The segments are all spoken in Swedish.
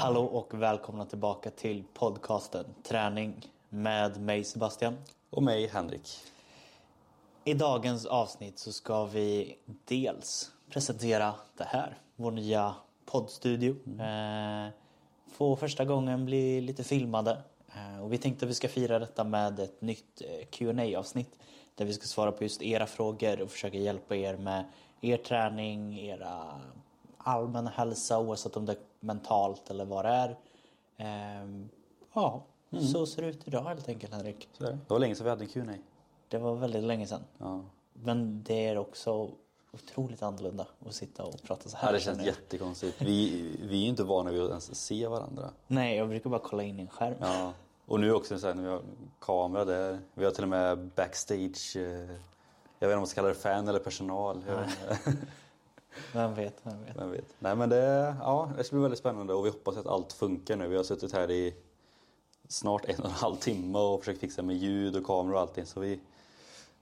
Hallå och välkomna tillbaka till podcasten Träning med mig Sebastian. Och mig Henrik. I dagens avsnitt så ska vi dels presentera det här, vår nya poddstudio. Eh, få första gången bli lite filmade. Eh, och vi tänkte att vi ska fira detta med ett nytt eh, qa avsnitt där vi ska svara på just era frågor och försöka hjälpa er med er träning, era allmänna hälsa oavsett om det mentalt eller vad det är. Ehm, ja, så ser det ut idag helt enkelt Henrik. Så. Det var länge sedan vi hade en Q&A. Det var väldigt länge sedan. Ja. Men det är också otroligt annorlunda att sitta och prata så här. ja, det känns jättekonstigt. Vi, vi är ju inte vana vid att ens se varandra. Nej, jag brukar bara kolla in i en skärm. Ja. Och nu också så här, när vi har kamera där. Vi har till och med backstage. Eh, jag vet inte om man ska kalla det fan eller personal. Vem vet, vem vet. Vem vet. Nej men det, ja, det ska bli väldigt spännande och vi hoppas att allt funkar nu. Vi har suttit här i snart en och en halv timme och försökt fixa med ljud och kamera och allting. Så vi,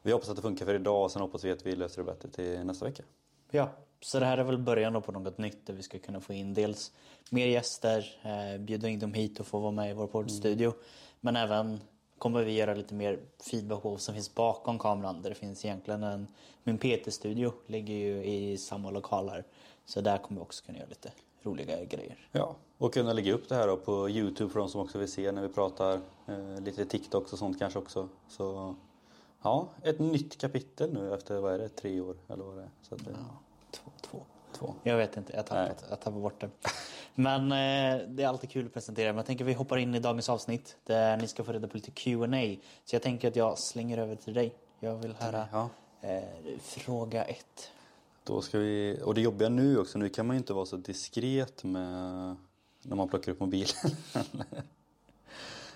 vi hoppas att det funkar för idag och sen hoppas vi att vi löser det bättre till nästa vecka. Ja, så det här är väl början på något nytt där vi ska kunna få in dels mer gäster, eh, bjuda in dem hit och få vara med i vår poddstudio. Men även kommer vi göra lite mer feedback på vad som finns bakom kameran. Där det finns egentligen en, min PT-studio ligger ju i samma lokal här. Så där kommer vi också kunna göra lite roliga grejer. Ja, och kunna lägga upp det här på Youtube för de som också vill se när vi pratar. Eh, lite TikTok och sånt kanske också. Så ja, ett nytt kapitel nu efter, vad är det, tre år eller vad det är. Så att, Ja, två, två. Två. Jag vet inte, jag tappat, jag tappar bort det. Men eh, det är alltid kul att presentera. Men jag tänker att vi hoppar in i dagens avsnitt där ni ska få reda på lite Q&A. Så jag tänker att jag slänger över till dig. Jag vill höra Ja. eh, fråga ett. Då ska vi, och det jobbiga nu också, nu kan man ju inte vara så diskret med när man plockar upp mobilen.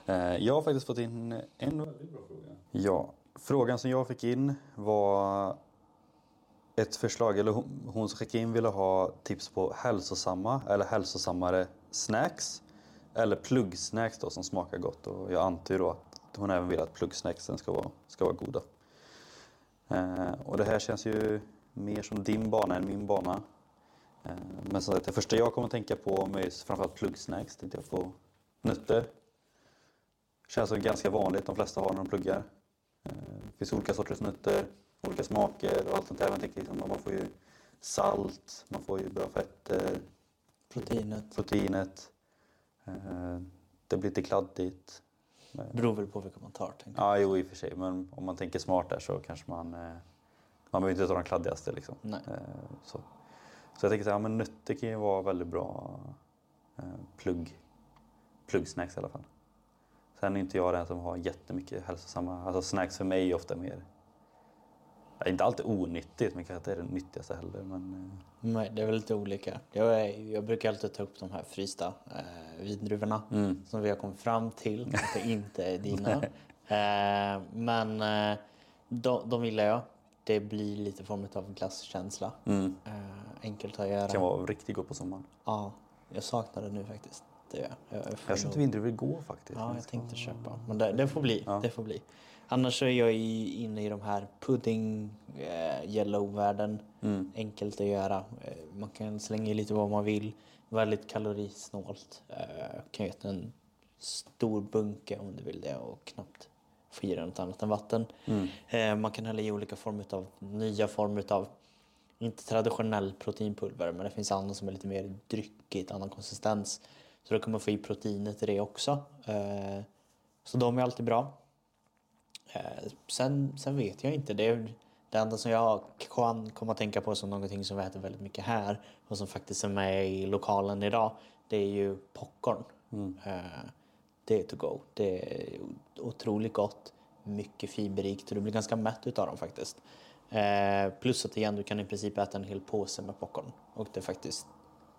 Eh, jag har faktiskt fått in en väldigt bra fråga. Ja, frågan som jag fick in var ett förslag, eller hon, hon som skickade in ville ha tips på hälsosamma eller hälsosammare snacks. Eller pluggsnacks då som smakar gott och jag antar då att hon även vill att pluggsnacksen ska vara, ska vara goda. Eh, och det här känns ju mer som din bana än min bana. Eh, men så att det första jag kommer att tänka på med framförallt pluggsnacks tänkte jag på nötter. Känns som ganska vanligt, de flesta har när de pluggar. Eh, det finns olika sorters nötter, olika smaker och allt sånt där. Man, tänker liksom, man får ju salt, man får ju bra fetter, Proteinet. proteinet. Eh, det blir lite kladdigt. Beror väl på vilka man tar. Tänker. Ja, jo i och för sig. Men om man tänker smart där så kanske man... Eh, man behöver inte ta de kladdigaste liksom. Nej. Eh, så. så jag tänker så här, men nötter kan ju vara väldigt bra plugg, pluggsnacks i alla fall. Sen är inte jag den som har jättemycket hälsosamma... Alltså snacks för mig är ofta mer... Ja, inte alltid onyttigt, men kanske inte är det nyttigaste heller. Men, eh, Nej, det är väl lite olika. Jag, är, jag brukar alltid ta upp de här frysta eh, vindruvorna Mm. som vi har kommit fram till att det inte är dina. eh, men eh, de, de gillar jag. Det blir lite form av glasskänsla. mm, Eh, enkelt att göra. kan vara riktigt gott på sommaren. Ja, jag saknar det nu faktiskt. Det gör jag. Jag, jag köpte vindruvor igår faktiskt. Ja, jag tänkte köpa. Men det, det får bli. Ja. Det får bli. Annars är jag inne i de här pudding eh, yellow-världen. Mm. Enkelt att göra. Eh, man kan slänga i lite vad man vill. Väldigt kalorisnålt. Eh, kan göra en stor bunke om du vill det och knappt få i dig något annat än vatten. Mm. Eh, man kan hälla i olika former av nya former av inte traditionell proteinpulver men det finns andra som är lite mer dryckigt, annan konsistens. Så då kan man få i proteinet i det också. Eh, så de är alltid bra. Eh, sen, sen vet jag inte. Det, är, det enda som jag kan komma att tänka på som någonting som vi äter väldigt mycket här och som faktiskt är med i lokalen idag. Det är ju popcorn. Eh, det är to go. Det är otroligt gott. Mycket fiberrikt och du blir ganska mätt utav dem faktiskt. Eh, plus att igen, du kan i princip äta en hel påse med popcorn och det faktiskt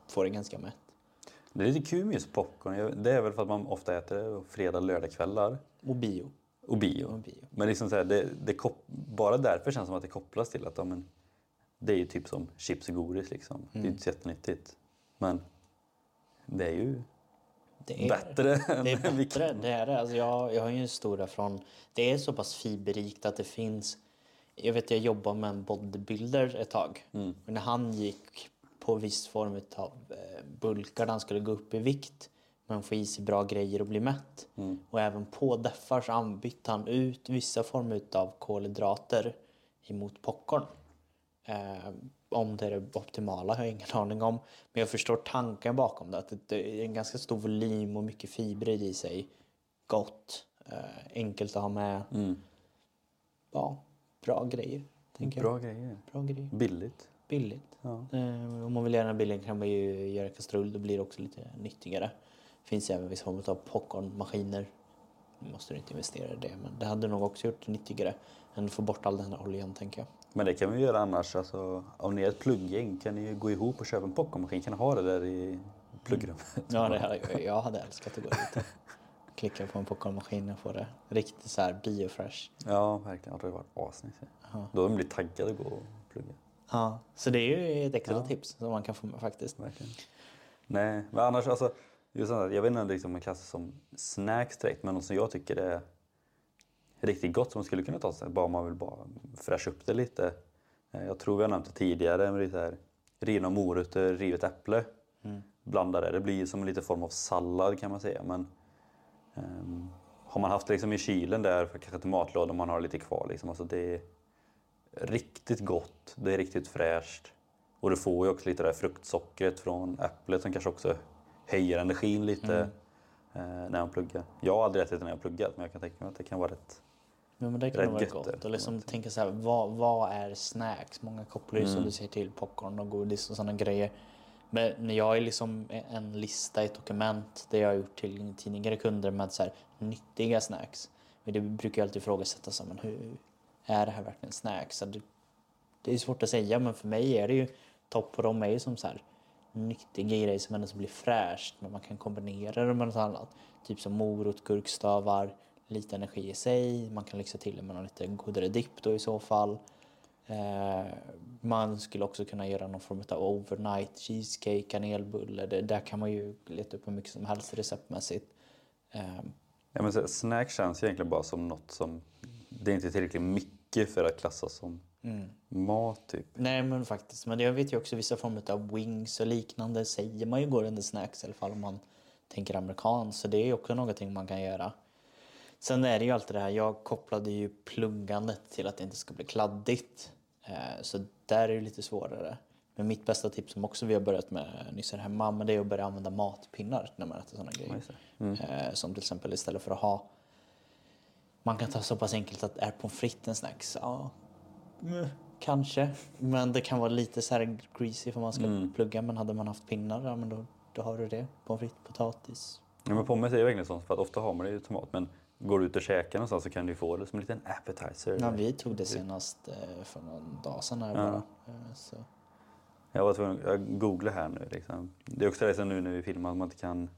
får dig ganska mätt. Det är lite kul med just popcorn. Det är väl för att man ofta äter det fredag, lördagskvällar. Och bio. Och bio. Och bio. Men liksom så här, det, det kop- bara därför känns det som att det kopplas till att ja, men, det är ju typ som chips och godis. Liksom. Det är ju inte så jättenyttigt. Men det är ju Det är, bättre Det är bättre, det är det. Alltså jag, jag har ju en historia från... Det är så pass fiberrikt att det finns... Jag vet jag jobbade med en bodybuilder ett tag. Och när han gick på viss form av eh, bulkar där han skulle gå upp i vikt men få i sig bra grejer och bli mätt. Och även på deffar så bytte han ut vissa former av kolhydrater emot popcorn. Eh, om det är det optimala har jag ingen aning om. Men jag förstår tanken bakom det. Att det är en ganska stor volym och mycket fibrer i sig. Gott. Eh, enkelt att ha med. Ja, bra grejer. Tänker Bra jag. grejer. Bra grejer. Billigt. Billigt. Ja. Eh, om man vill göra den bilden kan man ju göra kastrull. Då blir det också lite nyttigare. Finns även vissa former av popcornmaskiner. Nu måste du inte investera i det. Men det hade nog också gjort det nyttigare. Än att få bort all den här oljan tänker jag. Men det kan vi göra annars. Alltså, om ni är ett plugggäng kan ni ju gå ihop och köpa en popcornmaskin. Kan ni ha det där i pluggrummet? Ja, det hade, jag- jag hade älskat att gå dit. Klicka på en popcornmaskin och få det riktigt så här biofresh. Ja, verkligen. Det hade varit asnice. Då har de blivit taggade att gå och plugga. Ja, så det är ju ett extra Ja. tips som man kan få med faktiskt. Verkligen. Nej, men annars alltså. Just där, jag vet inte om liksom man klassar som snacks direkt, men något som jag tycker är riktigt gott som man skulle kunna ta sig bara man vill bara fräscha upp det lite. Eh, Jag tror vi har nämnt det tidigare, men det är här, rivna morötter, rivet äpple. Blanda det. Det blir som en liten form av sallad kan man säga. Men, ehm, har man haft det liksom i kylen där, för kanske till matlådan man har lite kvar. Liksom, alltså det är riktigt gott, det är riktigt fräscht. Och du får ju också lite det där fruktsockret från äpplet som kanske också höjer energin lite eh, när man pluggar. Jag har aldrig ätit det när jag har pluggat men jag kan tänka mig att det kan vara rätt. Ja, men det kan vara gött Och liksom tänka så här, vad, vad är snacks? Många kopplar ju Mm. som du säger till popcorn och godis och sådana grejer. Men när jag är liksom en lista i ett dokument där jag har gjort till tidigare kunder med så här, nyttiga snacks. Men det brukar jag alltid ifrågasätta så men hur är det här verkligen snacks? Så det, det är svårt att säga men för mig är det ju topp på dem är ju som så här nyttiga grejer som ändå blir fräscht men man kan kombinera det med något annat. Typ som morot, gurkstavar, lite energi i sig. Man kan lyxa till det med någon lite godare dipp då i så fall. Eh, man skulle också kunna göra någon form av overnight cheesecake, kanelbulle. Det, där kan man ju leta upp hur mycket som helst receptmässigt. Eh, Ja, men så, snack känns egentligen bara som något som det är inte tillräckligt mycket för att klassas som mat typ. Nej men faktiskt, men jag vet ju också vissa former av wings och liknande säger man ju går under snacks i alla fall om man tänker amerikanskt. Så det är ju också någonting man kan göra. Sen är det ju alltid det här, jag kopplade ju pluggandet till att det inte ska bli kladdigt. Eh, Så där är det lite svårare. Men mitt bästa tips som också vi har börjat med nyss här hemma, men det är att börja använda matpinnar när man äter sådana grejer. just Eh, Som till exempel istället för att ha man kan ta så pass enkelt att är pommes frites en snacks? Ja, mm, kanske. Men det kan vara lite så här greasy för man ska Mm. plugga. Men hade man haft pinnar, ja men då, då har du det. Pommes frites, potatis. Ja, men pommes är ju verkligen sånt för att ofta har man det i tomat men går du ut och käkar någonstans så kan du ju få det som en liten appetizer. Ja, vi tog det senast eh, för någon dag sedan här Ja. bara. Eh, Så. Jag var tvungen, jag googlar här nu liksom. Det är också det som nu när vi filmar att man inte kan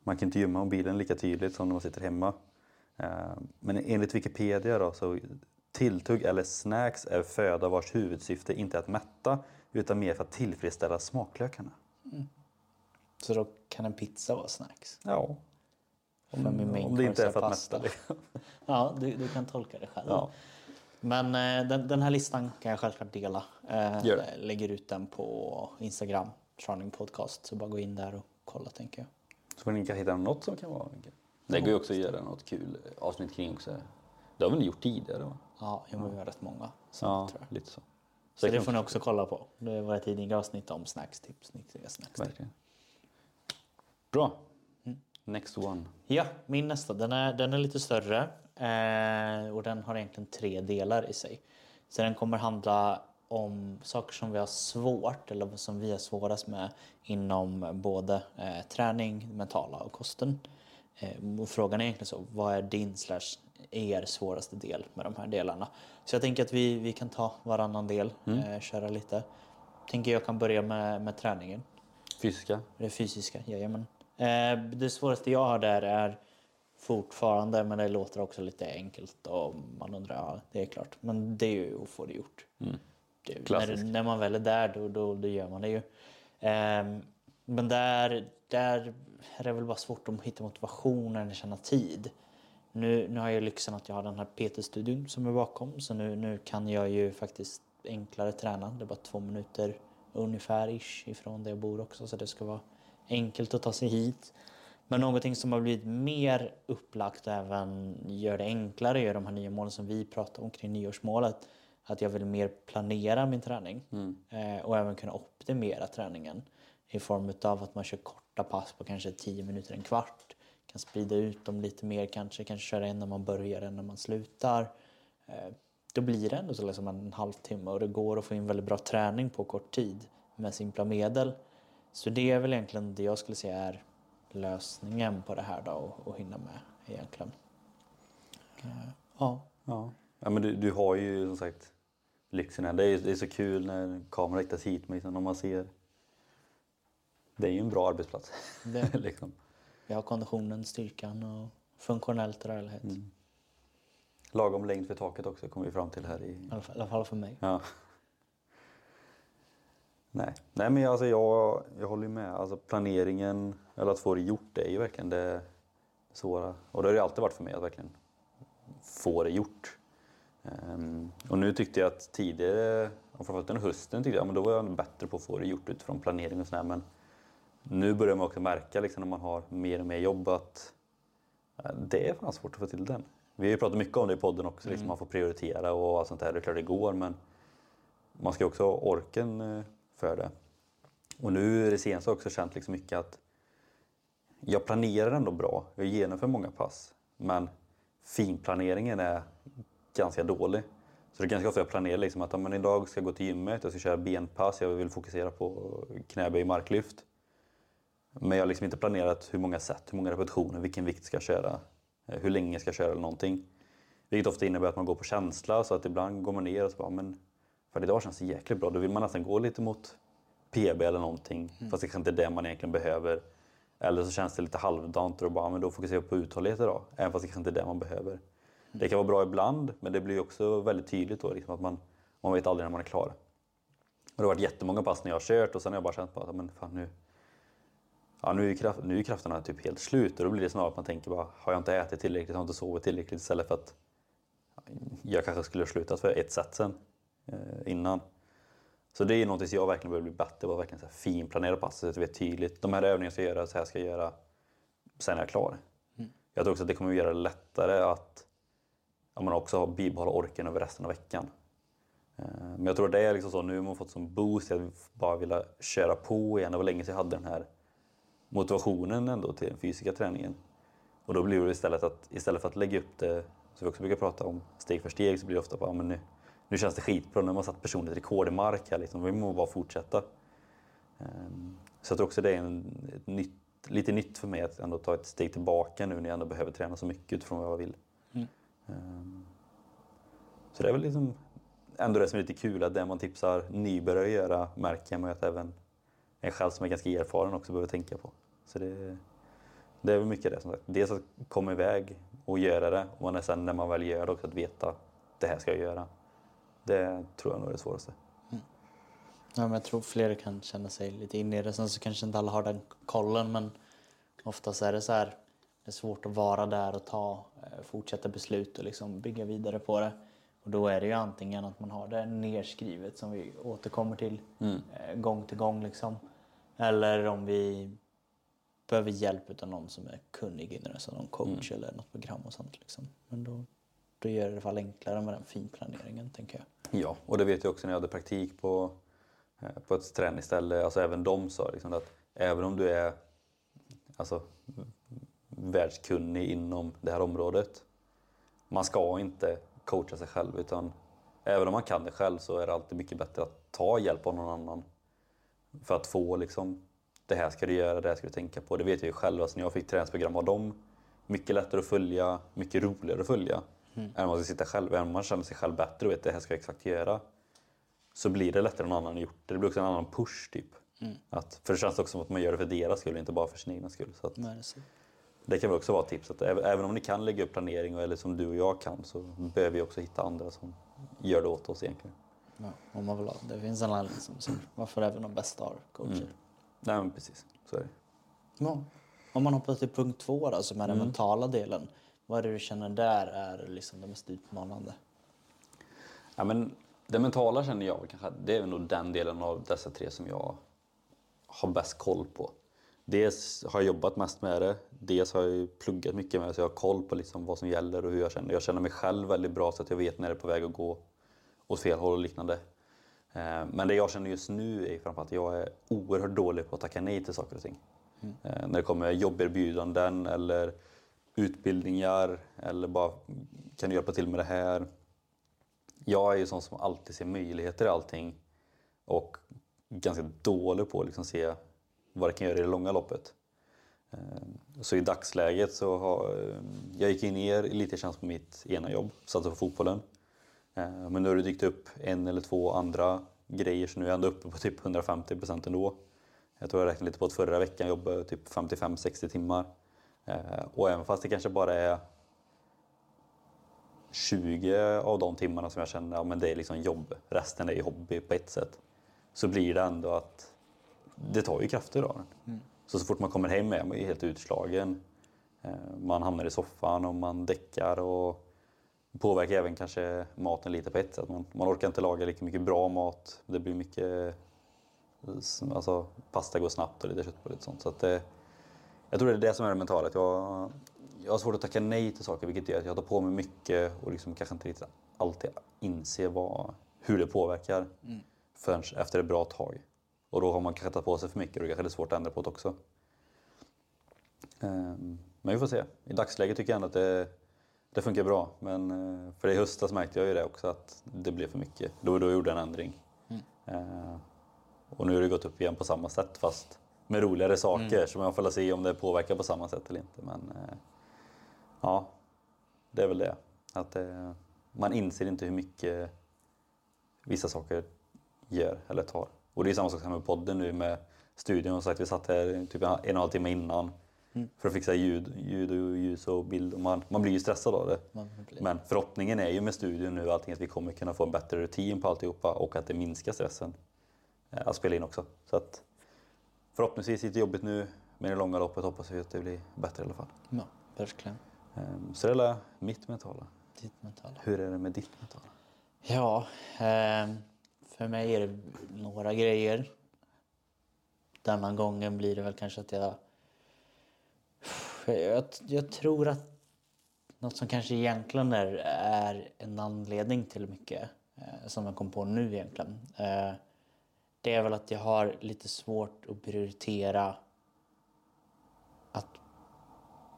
man kan inte gömma mobilen lika tydligt som när man sitter hemma. Eh, Men enligt Wikipedia då så tilltugg eller snacks är föda vars huvudsyfte inte är att mätta utan mer för att tillfredsställa smaklökarna. så då kan en pizza vara snacks. Ja. Main Om det inte är för att pasta. mätta. Liksom. Ja, du, du kan tolka det själv. Ja. Men eh, den, den här listan kan jag självklart dela. Eh, det. Lägger ut den på Instagram, Charning Podcast. Så bara gå in där och kolla tänker jag. Så får ni kanske hitta något som kan vara Det går ju också att göra något kul avsnitt kring också. Det har vi nog gjort tidigare va? Ja, jag har rätt många. Så, Ja, tror jag. lite så. så det det får ni också kolla på. Det var tidigare avsnitt om snackstips. Nyttiga snackstips. Verkligen. Bra. Next one. Ja, min nästa. Den är, den är lite större. Eh, och den har egentligen tre delar i sig. Så den kommer handla om saker som vi har svårt eller som vi har svårast med inom både eh, träning, mentala och kosten. Eh, och frågan är egentligen så, vad är din slash er svåraste del med de här delarna? Så jag tänker att vi, vi kan ta varannan del, eh, köra lite. Tänker jag kan börja med, med träningen. Fysiska. Det fysiska, jajamän. Eh, det svåraste jag har där är fortfarande, men det låter också lite enkelt och man undrar, ja det är klart. Men det är ju att få det gjort. Det, när, när man väl är där då, då, då gör man det ju. Ehm, men där, där är det väl bara svårt att hitta motivationen eller känna tid. Nu, nu har jag lyxen att jag har den här PT-studion som är bakom så nu, nu kan jag ju faktiskt enklare träna. Det är bara två minuter ungefär ish ifrån där jag bor också så det ska vara enkelt att ta sig hit. Men någonting som har blivit mer upplagt och även gör det enklare är de här nya målen som vi pratar om kring nyårsmålet. Att jag vill mer planera min träning eh, och även kunna optimera träningen i form av att man kör korta pass på kanske 10 minuter, en kvart. Kan sprida ut dem lite mer kanske, kanske köra en när man börjar, en när man slutar. Eh, då blir det ändå så liksom en halvtimme och det går att få in väldigt bra träning på kort tid med simpla medel. Så det är väl egentligen det jag skulle säga är lösningen på det här då och, och hinna med egentligen. Eh, Ja, Ja. ja men du, du har ju som sagt lyxen här. Det är, det är så kul när kameran riktas hit men liksom, om man ser. Det är ju en bra arbetsplats. det, liksom. vi har konditionen, styrkan och funktionellt rörlighet. I, Lagom längd för taket också kom vi fram till här i... alla fall, I alla fall för mig. Ja. Nej, Nej men alltså jag, jag håller med. Alltså planeringen, eller att få det gjort, det är ju verkligen det svåra. Och det har det alltid varit för mig att verkligen få det gjort. Ehm, och nu tyckte jag att tidigare, framförallt under hösten, tyckte jag ja, men då var jag bättre på att få det gjort utifrån planering och sådär. Men nu börjar man också märka liksom, när man har mer och mer jobb att eh, det är fan svårt att få till den. Vi har ju pratat mycket om det i podden också, liksom, man får prioritera och allt sånt där. Det är klart det går men man ska också ha orken eh, för det. Och nu det senaste har jag också känt liksom mycket att jag planerar ändå bra. Jag genomför många pass. Men finplaneringen är ganska dålig. Så det är ganska ofta jag planerar liksom att men idag ska jag gå till gymmet, jag ska köra benpass, jag vill fokusera på knäböj och marklyft. Men jag har liksom inte planerat hur många set, hur många repetitioner, vilken vikt ska jag köra, eh, hur länge ska jag köra eller någonting. Vilket ofta innebär att man går på känsla så att ibland går man ner och så bara, men för idag känns det jäkligt bra. Då vill man nästan gå lite mot PB eller någonting. Fast det kanske inte är det man egentligen behöver. Eller så känns det lite halvdant och bara, men då fokuserar jag på uthållighet idag. Även fast det kanske inte är det man behöver. Det kan vara bra ibland, men det blir också väldigt tydligt då liksom att man, man vet aldrig när man är klar. Och det har varit jättemånga pass när jag har kört och sen har jag bara känt på att men fan, nu, ja, nu, är kraft, nu är krafterna typ helt slut. Och då blir det snarare att man tänker bara, har jag inte ätit tillräckligt, har jag inte sovit tillräckligt? Istället för att jag kanske skulle ha slutat för ett set sen eh, innan. Så det är något som jag verkligen behöver bli bättre på, att verkligen så här finplanera passet så att jag vet tydligt. De här övningarna ska jag göra, så här ska jag göra. Sen är jag klar. Jag tror också att det kommer att göra det lättare att ja, man också har bibehålla orken över resten av veckan. Eh, Men jag tror det är liksom så, nu har man fått som boost, jag bara vilja köra på igen. Det var länge sedan jag hade den här motivationen ändå till den fysiska träningen. Och då blir det istället att istället för att lägga upp det, som vi också brukar prata om, steg för steg, så blir det ofta bara, men nu, nu känns det skitbra, nu har man satt personligt rekord i mark här, liksom. vi måste bara fortsätta. Ehm, Så jag tror också det är en, ett nytt, lite nytt för mig att ändå ta ett steg tillbaka nu när jag ändå behöver träna så mycket utifrån vad jag vill. Ehm, Så det är väl liksom ändå det som är lite kul, att det man tipsar nybörjare att göra märker man ju att även en själv som är ganska erfaren också behöver tänka på. Så det, det är väl mycket det som sagt. Dels att komma iväg och göra det och sen när man väl gör det också att veta det här ska jag göra. Det tror jag nog är det svåraste. Ja, men jag tror fler kan känna sig lite inne i det. Sen så kanske inte alla har den kollen men oftast är det så här. Det är svårt att vara där och ta eh, fortsätta beslut och liksom bygga vidare på det. Och då är det ju antingen att man har det nerskrivet som vi återkommer till eh, gång till gång liksom. Eller om vi behöver hjälp av någon som är kunnig i det, någon coach eller något program och sånt liksom. Men då, då gör det i alla fall enklare med den finplaneringen tänker jag. Ja, och det vet jag också när jag hade praktik på, eh, på ett träningsställe. Alltså även de sa liksom att även om du är alltså, världskunnig inom det här området. Man ska inte coacha sig själv utan även om man kan det själv så är det alltid mycket bättre att ta hjälp av någon annan. För att få liksom, det här ska du göra, det här ska du tänka på. Det vet jag ju själv. Alltså, när jag fick träningsprogram av dem, mycket lättare att följa, mycket roligare att följa. Än om man ska sitta själv. Även om man känner sig själv bättre och vet det här ska jag exakt göra. Så blir det lättare än någon annan har gjort det. Det blir också en annan push typ. Att, för det känns också som att man gör det för deras skull, inte bara för sin egen skull. Så att, Men, så, det kan väl också vara ett tips. Att även, även om ni kan lägga upp planering, eller som du och jag kan, så behöver vi också hitta andra som gör det åt oss egentligen. Ja, om man vill ha. Det finns en anledning som säger varför även de bästa har coacher. Nej men precis, så är det. Ja. Om man hoppar till punkt två då, som är den mentala delen. Vad är det du känner där är liksom det mest utmanande? Ja, men det mentala känner jag kanske, det är nog den delen av dessa tre som jag har bäst koll på. dels har jag jobbat mest med det, dels har jag pluggat mycket med det så jag har koll på liksom vad som gäller och hur jag känner. Jag känner mig själv väldigt bra så att jag vet när det är på väg att gå åt fel håll och liknande. Eh, Men det jag känner just nu är framförallt att jag är oerhört dålig på att tacka nej till saker och ting. Eh, När det kommer jobberbjudanden eller utbildningar eller bara kan du hjälpa till med det här? Jag är ju sån som alltid ser möjligheter i allting och ganska dålig på att liksom se vad det kan göra i det långa loppet. Eh, Så i dagsläget så har jag gick in i er elitidrottsjänst på mitt ena jobb, satsade på fotbollen. Eh, Men nu har det dykt upp en eller två andra grejer så nu är jag ändå uppe på typ 150 procent ändå. Jag tror jag räknade lite på att förra veckan jobbade jag typ 55-60 timmar. Eh, Och även fast det kanske bara är 20 av de timmarna som jag känner ja, det är liksom jobb, resten är hobby på ett sätt. Så blir det ändå att det tar ju krafter av den. Så så fort man kommer hem är man helt utslagen. Eh, Man hamnar i soffan och man däckar och påverkar även kanske maten lite på ett sätt. Man, man orkar inte laga lika mycket bra mat. Det blir mycket alltså, pasta går snabbt och lite kött på lite sånt. Så att det, jag tror det är det som är det mentala. Jag, jag har svårt att tacka nej till saker vilket gör att jag tar på mig mycket och liksom kanske inte riktigt alltid inser vad, hur det påverkar förrän efter ett bra tag. Och då har man kanske tagit på sig för mycket och det är kanske svårt att ändra på det också. Ehm, Men vi får se. I dagsläget tycker jag ändå att det, det funkar bra. Men eh, för i höstas märkte jag ju det också att det blev för mycket. Då, då gjorde jag en ändring. Ehm, Och nu har det gått upp igen på samma sätt fast med roligare saker. Så man får se om det påverkar på samma sätt eller inte. Men eh, ja, det är väl det. Att eh, man inser inte hur mycket vissa saker gör eller tar. Och det är samma sak som med podden nu med studion. Och sagt, vi satt här typ en och en halv timme innan för att fixa ljud, ljud och ljus och bild. Och man, man blir ju stressad av det. Blir- Men förhoppningen är ju med studion nu allting att vi kommer kunna få en bättre rutin på alltihopa och att det minskar stressen eh, att spela in också. Så att förhoppningsvis lite jobbigt nu men i det långa loppet hoppas vi att det blir bättre i alla fall. Ja, verkligen. Ehm, Så det är mitt mentala. Ditt mentala. Hur är det med ditt mentala? Ja, ehm, för mig är det några grejer. Denna gången blir det väl kanske att jag... Jag, jag tror att något som kanske egentligen är, är en anledning till mycket eh, som jag kom på nu egentligen. Eh, det är väl att jag har lite svårt att prioritera att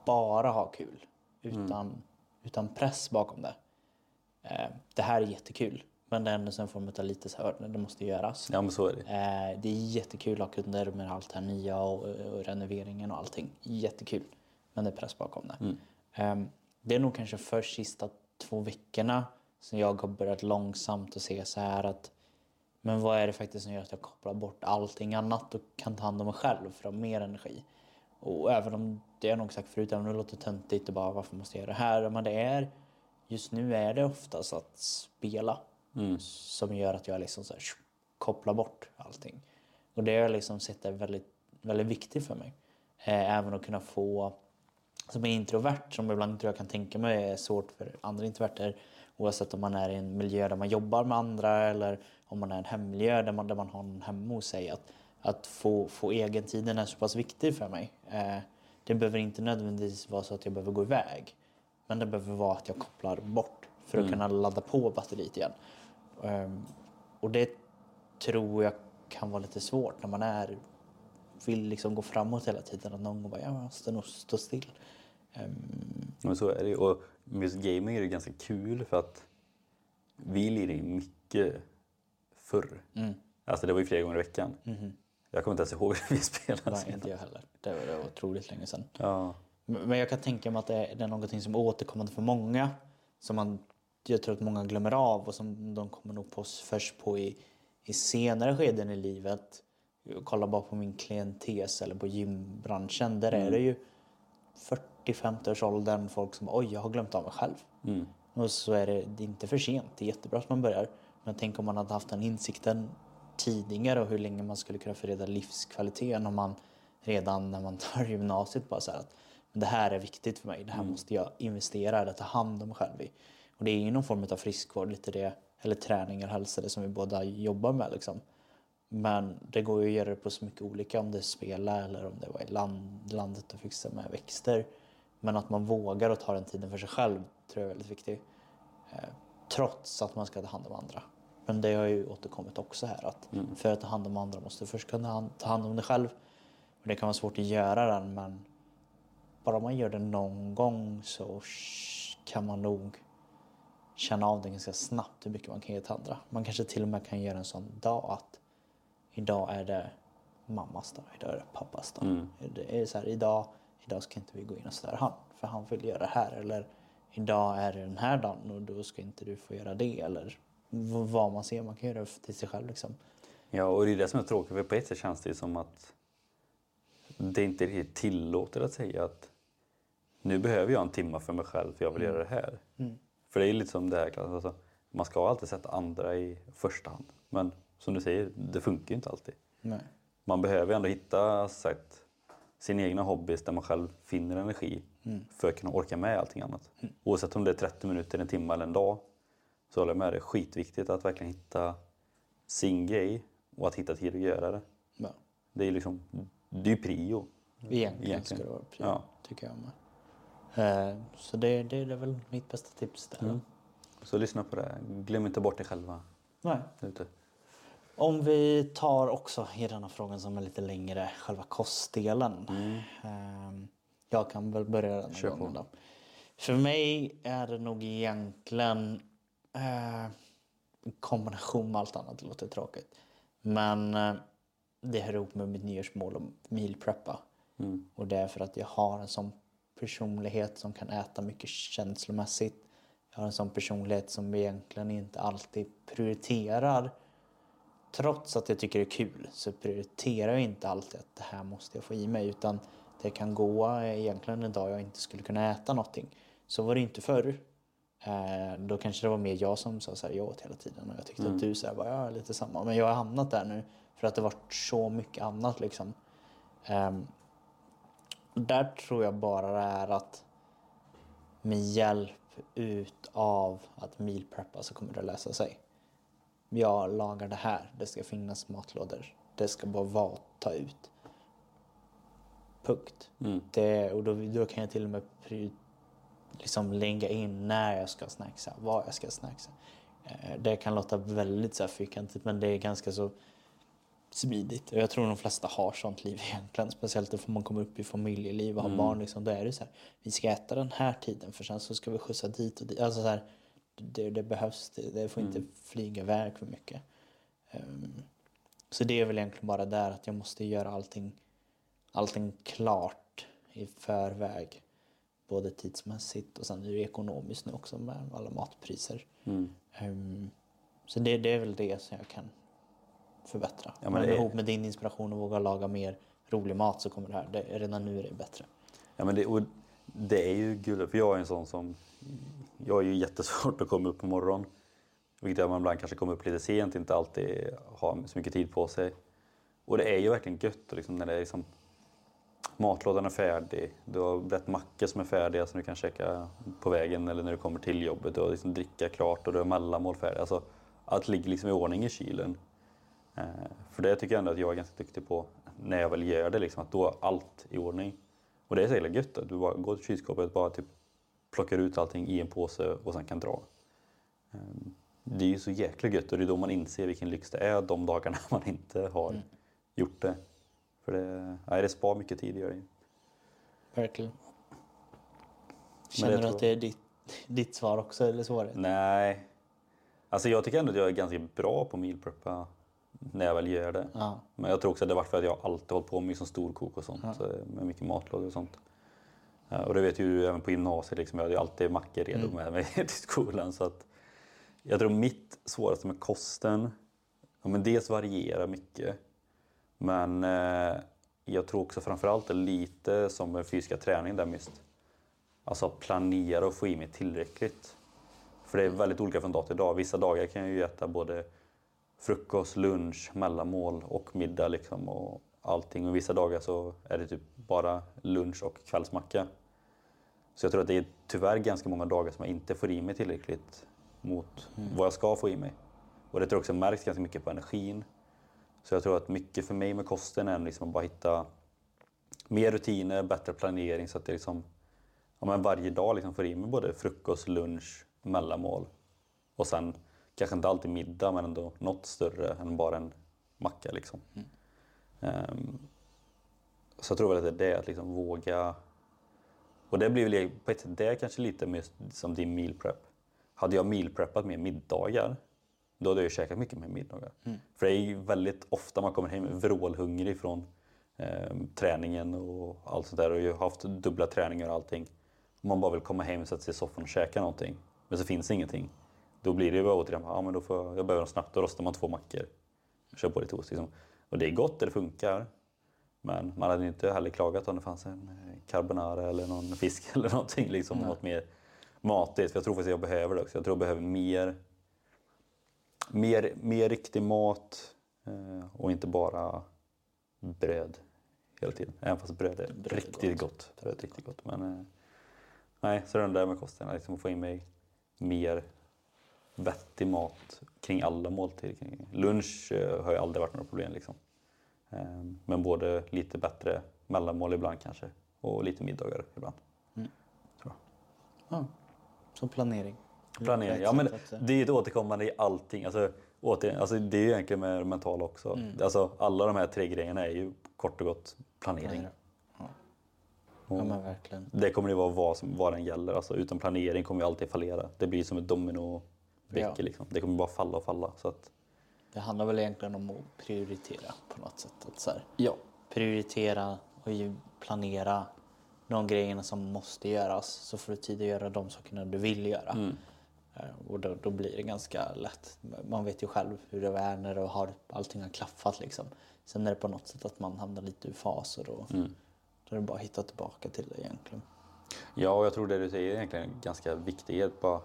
bara ha kul utan, utan press bakom det. Eh, det här är jättekul, men det är ändå en form av lite så här, det måste göras. Ja men så är det. Eh, det är jättekul att ha kunder med allt det här nya och, och renoveringen och allting. Jättekul. Men det är press bakom det. Eh, det är nog kanske först sista två veckorna som jag har börjat långsamt att se så här att men vad är det faktiskt som gör att jag kopplar bort allting annat och kan ta hand om mig själv för att ha mer energi? Och även om, det jag nog sagt förut, även om det låter töntigt och bara varför måste jag göra det här? Men det är, just nu är det oftast att spela som gör att jag liksom så här, kopplar bort allting. Och det har jag liksom sett är väldigt, väldigt viktigt för mig. Eh, även att kunna få, som är introvert, som ibland tror jag kan tänka mig är svårt för andra introverter, oavsett om man är i en miljö där man jobbar med andra eller om man är i en hemmiljö där man, där man har någon hemma hos sig. Att, att få, få egentiden är så pass viktig för mig. Eh, det behöver inte nödvändigtvis vara så att jag behöver gå iväg. Men det behöver vara att jag kopplar bort för att kunna ladda på batteriet igen. Ehm, och det tror jag kan vara lite svårt när man är vill liksom gå framåt hela tiden. Att någon gång bara, ja, jag måste nog stå still. Ehm. Men så är det. Och just gaming är ju ganska kul för att vi lirade ju mycket förr. Mm. Alltså det var ju flera gånger i veckan. Mm. Jag kommer inte ens ihåg hur vi spelade. Nej, inte jag heller. Det var, det var otroligt länge sedan. Ja. Men jag kan tänka mig att det är, någonting som är återkommande för många. Som man, jag tror att många glömmer av och som de kommer nog på, först på i, i senare skeden i livet. Kolla bara på min klientes eller på gymbranschen. Där mm. är det ju 40 40-50-årsåldern folk som oj, jag har glömt av mig själv. Mm. Och så är det, det är inte för sent. Det är jättebra att man börjar. Men tänk om man hade haft den insikten tidigare och hur länge man skulle kunna förreda livskvaliteten om man redan när man tar gymnasiet bara säger att det här är viktigt för mig. Det här mm. måste jag investera eller ta hand om mig själv i. Och det är ju någon form av friskvård, lite det, eller träning eller hälsa, det som vi båda jobbar med. Liksom. Men det går ju att göra det på så mycket olika om det är spela eller om det var i land, landet och fixa med växter. Men att man vågar och tar den tiden för sig själv tror jag är väldigt viktigt. Eh, trots att man ska ta hand om andra. Men det har ju återkommit också här att för att ta hand om andra måste du först kunna ta hand om dig själv. Och det kan vara svårt att göra den men bara man gör det någon gång så kan man nog känna av det ganska snabbt hur mycket man kan ge till andra. Man kanske till och med kan göra en sån dag att idag är det mammas dag, idag är det pappas dag. Det är så här, idag, idag ska inte vi gå in och störa han för han vill göra det här. Eller idag är det den här dagen och då ska inte du få göra det. Eller vad man ser, man kan göra till sig själv liksom. Ja, och det är det som är tråkigt. För på ett sätt känns det som att det inte riktigt tillåtet att säga att nu behöver jag en timme för mig själv för jag vill göra det här. För det är lite som det här, alltså, man ska alltid sätta andra i första hand. Men som du säger, det funkar ju inte alltid. Nej. Man behöver ändå hitta sagt, sin egna hobbys där man själv finner energi för att kunna orka med allting annat. Oavsett om det är 30 minuter, en timme eller en dag så håller jag med. Det är skitviktigt att verkligen hitta sin grej och att hitta tid att göra det. Ja. Det är ju liksom, det är ju prio. Egentligen, Egentligen. ska det vara prio, Ja. tycker jag med. Eh, Så det, det är väl mitt bästa tips där. Så lyssna på det. Glöm inte bort dig själva Nej. ute. Om vi tar också i denna frågan som är lite längre, själva kostdelen. Ehm, Jag kan väl börja den här Kör gången då. För mig är det nog egentligen eh, en kombination med allt annat, det låter tråkigt. Men eh, det hör ihop med mitt nyårsmål om meal preppa. Och det är för att jag har en sån personlighet som kan äta mycket känslomässigt. Jag har en sån personlighet som egentligen inte alltid prioriterar trots att jag tycker det är kul så prioriterar jag inte alltid att det här måste jag få i mig utan det kan gå egentligen en dag jag inte skulle kunna äta någonting. Så var det inte förr. Eh, då kanske det var mer jag som sa så här, jag åt hela tiden och jag tyckte att du så här, bara, ja lite samma. Men jag har hamnat där nu för att det varit så mycket annat liksom. Ehm, där tror jag bara det är att med hjälp utav att meal preppa så kommer det lösa sig jag lagar det här. Det ska finnas matlådor. Det ska bara vara att ta ut. Punkt. Det, och då, då kan jag till och med pri, liksom lägga in när jag ska snacksa, vad jag ska snacksa. Eh, Det kan låta väldigt så här fyrkantigt men det är ganska så smidigt. Och jag tror de flesta har sånt liv egentligen. Speciellt om man kommer upp i familjeliv och har barn. Liksom, då är det så här, vi ska äta den här tiden för sen så ska vi skjutsa dit och dit. Alltså så här, det, det behövs, det, det får inte flyga iväg för mycket. Ehm, så det är väl egentligen bara där att jag måste göra allting, allting klart i förväg. Både tidsmässigt och sen är det ekonomiskt nu också med alla matpriser. Ehm, så det, det är väl det som jag kan förbättra. Ja, men det ihop med din inspiration och våga laga mer rolig mat så kommer det här, det, redan nu är det bättre. Ja, men det, och det är ju gulligt, för jag är en sån som... Jag har ju jättesvårt att komma upp på morgonen. Vilket gör att man ibland kanske kommer upp lite sent, inte alltid har så mycket tid på sig. Och det är ju verkligen gött liksom, när det är liksom, matlådan är färdig. Du har rätt mackor som är färdiga som du kan käka på vägen eller när du kommer till jobbet. Du har liksom dricka klart och du har mellanmål färdiga. Alltså, allt ligger liksom i ordning i kylen. Eh, för det tycker jag ändå att jag är ganska duktig på när jag väl gör det. Liksom, att då är allt i ordning. Och det är så jävla gött. Att du bara går till kylskåpet bara typ plockar ut allting i en påse och sen kan dra. Ehm, Det är ju så jäkla gött och det är då man inser vilken lyx det är de dagarna man inte har gjort det. För det, nej, det spar mycket tid, gör det. Verkligen. Känner du tror- att det är ditt, ditt svar också eller svårare? Nej. Alltså jag tycker ändå att jag är ganska bra på meal preppa när jag väl gör det. Ja. Men jag tror också att det varit för att jag alltid hållit på med liksom storkok och sånt. eh, Med mycket matlådor och sånt. Eh, Och det vet ju du även på gymnasiet. Liksom, jag hade ju alltid mackor redo med mig till skolan. Så att jag tror mitt svåraste med kosten, ja, men dels varierar mycket. Men eh, jag tror också framförallt lite som med fysiska träning där just. Alltså att planera och få i mig tillräckligt. För det är väldigt olika från dag till dag. Vissa dagar kan jag ju äta både frukost, lunch, mellanmål och middag liksom och allting. Och vissa dagar så är det typ bara lunch och kvällsmacka. Så jag tror att det är tyvärr ganska många dagar som jag inte får i mig tillräckligt mot vad jag ska få i mig. Och det tror jag också märks ganska mycket på energin. Så jag tror att mycket för mig med kosten är liksom att bara hitta mer rutiner, bättre planering så att det liksom, ja, men varje dag liksom får i mig både frukost, lunch, mellanmål och sen kanske inte alltid middag men ändå något större än bara en macka. Liksom. Ehm, så jag tror väl att det är det, att liksom våga och det blir väl på ett sätt det kanske lite mer som din meal prep. Hade jag meal preppat mer middagar, då hade jag ju käkat mycket mer middagar. För det är ju väldigt ofta man kommer hem vrålhungrig från eh, träningen och allt sånt där. Och jag har haft dubbla träningar och allting. Man bara vill komma hem, sätta sig i soffan och käka någonting. Men så finns det ingenting. Då blir det ju bara återigen, ja men då får jag, jag behöver något snabbt. Då rostar man två mackor. Kör på lite ost liksom. Och det är gott, det funkar. Men man hade inte heller klagat om det fanns en eh, carbonara eller någon fisk eller någonting. Liksom, något mer matigt. För jag tror faktiskt jag behöver det också. Jag tror jag behöver mer, mer, mer riktig mat eh, och inte bara bröd hela tiden. Även fast bröd är Bröd är riktigt gott. Bröd är riktigt gott. Men, eh, nej, så den där med kosten, liksom att få in mig mer vettig mat kring alla måltider. Lunch eh, har ju aldrig varit några problem. Liksom. Eh, Men både lite bättre mellanmål ibland kanske och lite middagar ibland. Ja. Så planering. Planering, ja men det är ju ett återkommande i allting. Alltså, åter, alltså det är ju egentligen med det mentala också. Alltså, alla de här tre grejerna är ju kort och gott planering. Ja. ja men verkligen. Det kommer det vara vad, som, vad den gäller. Alltså, utan planering kommer vi alltid fallera. Det blir som ett domino Ja. liksom. Det kommer bara falla och falla. Så att, Det handlar väl egentligen om att prioritera på något sätt. Att så här, ja. prioritera och planera de grejerna som måste göras så får du tid att göra de sakerna du vill göra. Mm. Eh, Och då, då blir det ganska lätt. Man vet ju själv hur det är när det har, allting har klaffat. Liksom. Sen är det på något sätt att man hamnar lite ur fas och då, Mm. då är det bara att hitta tillbaka till det egentligen. Ja, och jag tror det du säger är egentligen ganska viktigt. Bara,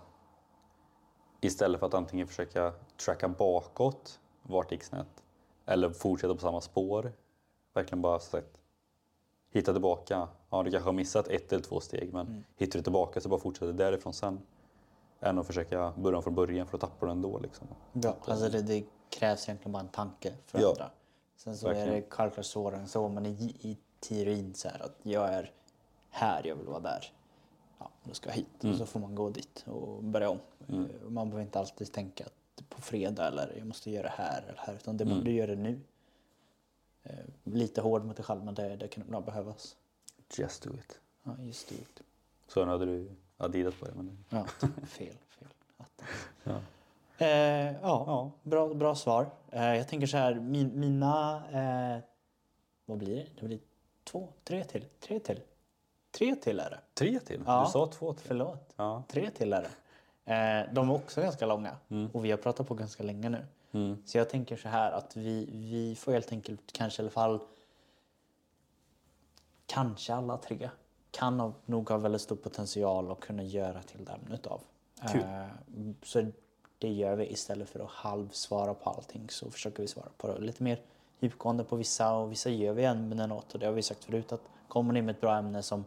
istället för att antingen försöka tracka bakåt, vart gick snett? Eller fortsätta på samma spår. Verkligen bara så att, hitta tillbaka. Ja, du kanske har missat ett eller två steg, men hittar du tillbaka så bara fortsätter därifrån sen. Än att försöka börja från början för att tappa den ändå. Liksom. Ja, alltså det, det krävs egentligen bara en tanke för Ja. andra. Sen så är Verkligen. det självklart svårare än så, men i, i teorin så här att jag är här, jag vill vara där. Ja, då ska jag hit. Mm. Och så får man gå dit och börja om. Eh, Man behöver inte alltid tänka att på fredag eller jag måste göra det här eller här, utan det Mm. du göra nu. Eh, Lite hård mot dig själv, men det, det kan ibland behövas. Just do it. Ja, just det. Så nu hade du Adidas på dig. Men... Ja, fel, fel. Ja. Eh, ja, Bra, bra svar. Eh, jag tänker så här, min, mina... Eh, vad blir det? Det blir två, tre till. Tre till. Tre till är det. Tre till? Ja. Du sa två till. Förlåt. Ja. Tre till är det. Eh, de är också ganska långa och vi har pratat på ganska länge nu. Mm. Så jag tänker så här att vi, vi får helt enkelt kanske i alla fall kanske alla tre kan ha, nog ha väldigt stor potential att kunna göra till det ämnet av. Kul. Eh, så det gör vi istället för att halvsvara på allting så försöker vi svara på det lite mer djupgående på vissa och vissa gör vi ämnen åt och det har vi sagt förut att kommer ni med ett bra ämne som,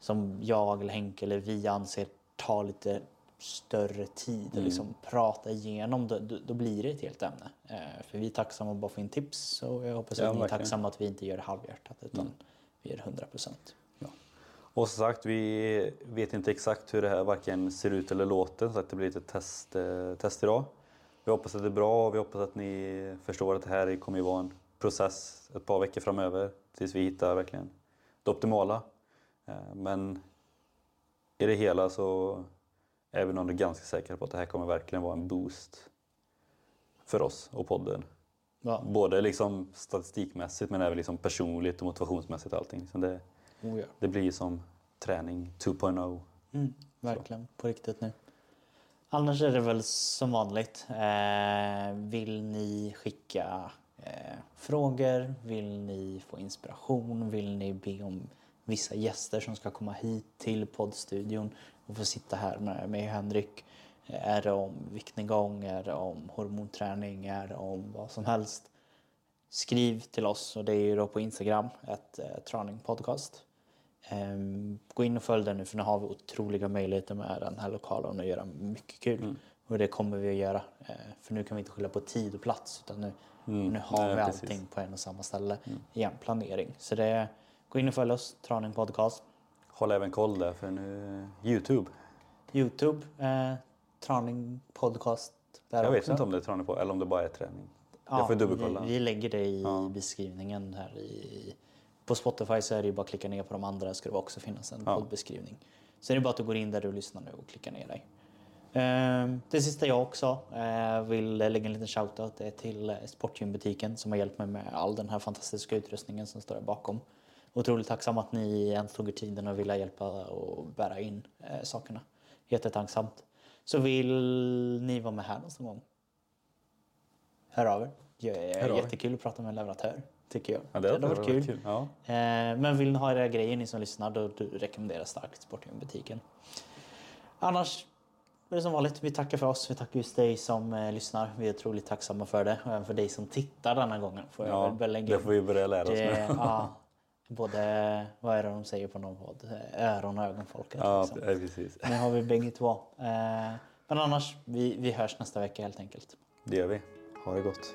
som jag eller Henke eller vi anser tar lite större tid Mm. att liksom prata igenom då, då, då blir det ett helt ämne. Eh, för vi är tacksamma bara få in tips och jag hoppas Ja, att ni är verkligen. tacksamma att vi inte gör det halvhjärtat utan vi gör det 100 procent. Och som sagt, vi vet inte exakt hur det här varken ser ut eller låter. Så att det blir lite test, eh, test idag. Vi hoppas att det är bra och vi hoppas att ni förstår att det här kommer ju vara en process ett par veckor framöver. Tills vi hittar verkligen det optimala. Eh, Men i det hela så är vi nog ganska säkra på att det här kommer verkligen vara en boost för oss och podden. Ja, Både liksom statistikmässigt men även liksom personligt och motivationsmässigt och allting. Så det, oh ja. det blir som träning 2.0. Mm, verkligen, på riktigt nu. Annars är det väl som vanligt. Eh, vill ni skicka eh, frågor? Vill ni få inspiration? Vill ni be om vissa gäster som ska komma hit till poddstudion och få sitta här med mig och Henrik? Är det om viktnedgång? Är det om hormonträning? Är det om vad som helst? Skriv till oss och det är ju då på Instagram, ett eh, Traning Podcast. Ehm, gå in och följ den nu för nu har vi otroliga möjligheter med den här lokalen att göra mycket kul. Och det kommer vi att göra. Eh, för nu kan vi inte skylla på tid och plats utan nu, Mm. nu har Nej, vi precis. allting på en och samma ställe i en planering. Så det, gå in och följ oss, Traning Podcast. Håll även koll där för nu Youtube. Youtube, eh, Traning Podcast. Där Jag vet också. inte om det är träning på eller om det bara är träning. Ja, jag får dubbelkolla. Vi, vi lägger det i Ja. beskrivningen här i, på Spotify så är det ju bara att klicka ner på de andra ska det också finnas en Ja. poddbeskrivning. Så är det bara att du går in där du lyssnar nu och klickar ner dig. Ehm, Det sista jag också eh, vill lägga en liten shoutout är till eh, Sportgymbutiken som har hjälpt mig med all den här fantastiska utrustningen som står där bakom. Otroligt tacksam att ni ens tog er tiden och ville hjälpa och bära in eh, sakerna. Jättetacksamt. Så vill ni vara med här någon gång? Hör av er. Det är jättekul att prata med en leverantör. Tycker jag. Ja, det hade varit kul. kul. Ja. Eh, men vill ni ha era grejer ni som lyssnar då rekommenderar starkt Sportgym-butiken. Annars är det som vanligt. Vi tackar för oss. Vi tackar just dig som eh, lyssnar. Vi är otroligt tacksamma för det. Och även för dig som tittar denna gången. Får Ja, det får vi börja lära oss Det- med. ja, både, vad är det de säger på någon podd? Eh, Öron och ögonfolket. Ja, liksom. ja, precis. Nu har vi bägge två. Eh, men annars, vi, vi hörs nästa vecka helt enkelt. Det gör vi. Ha det gott.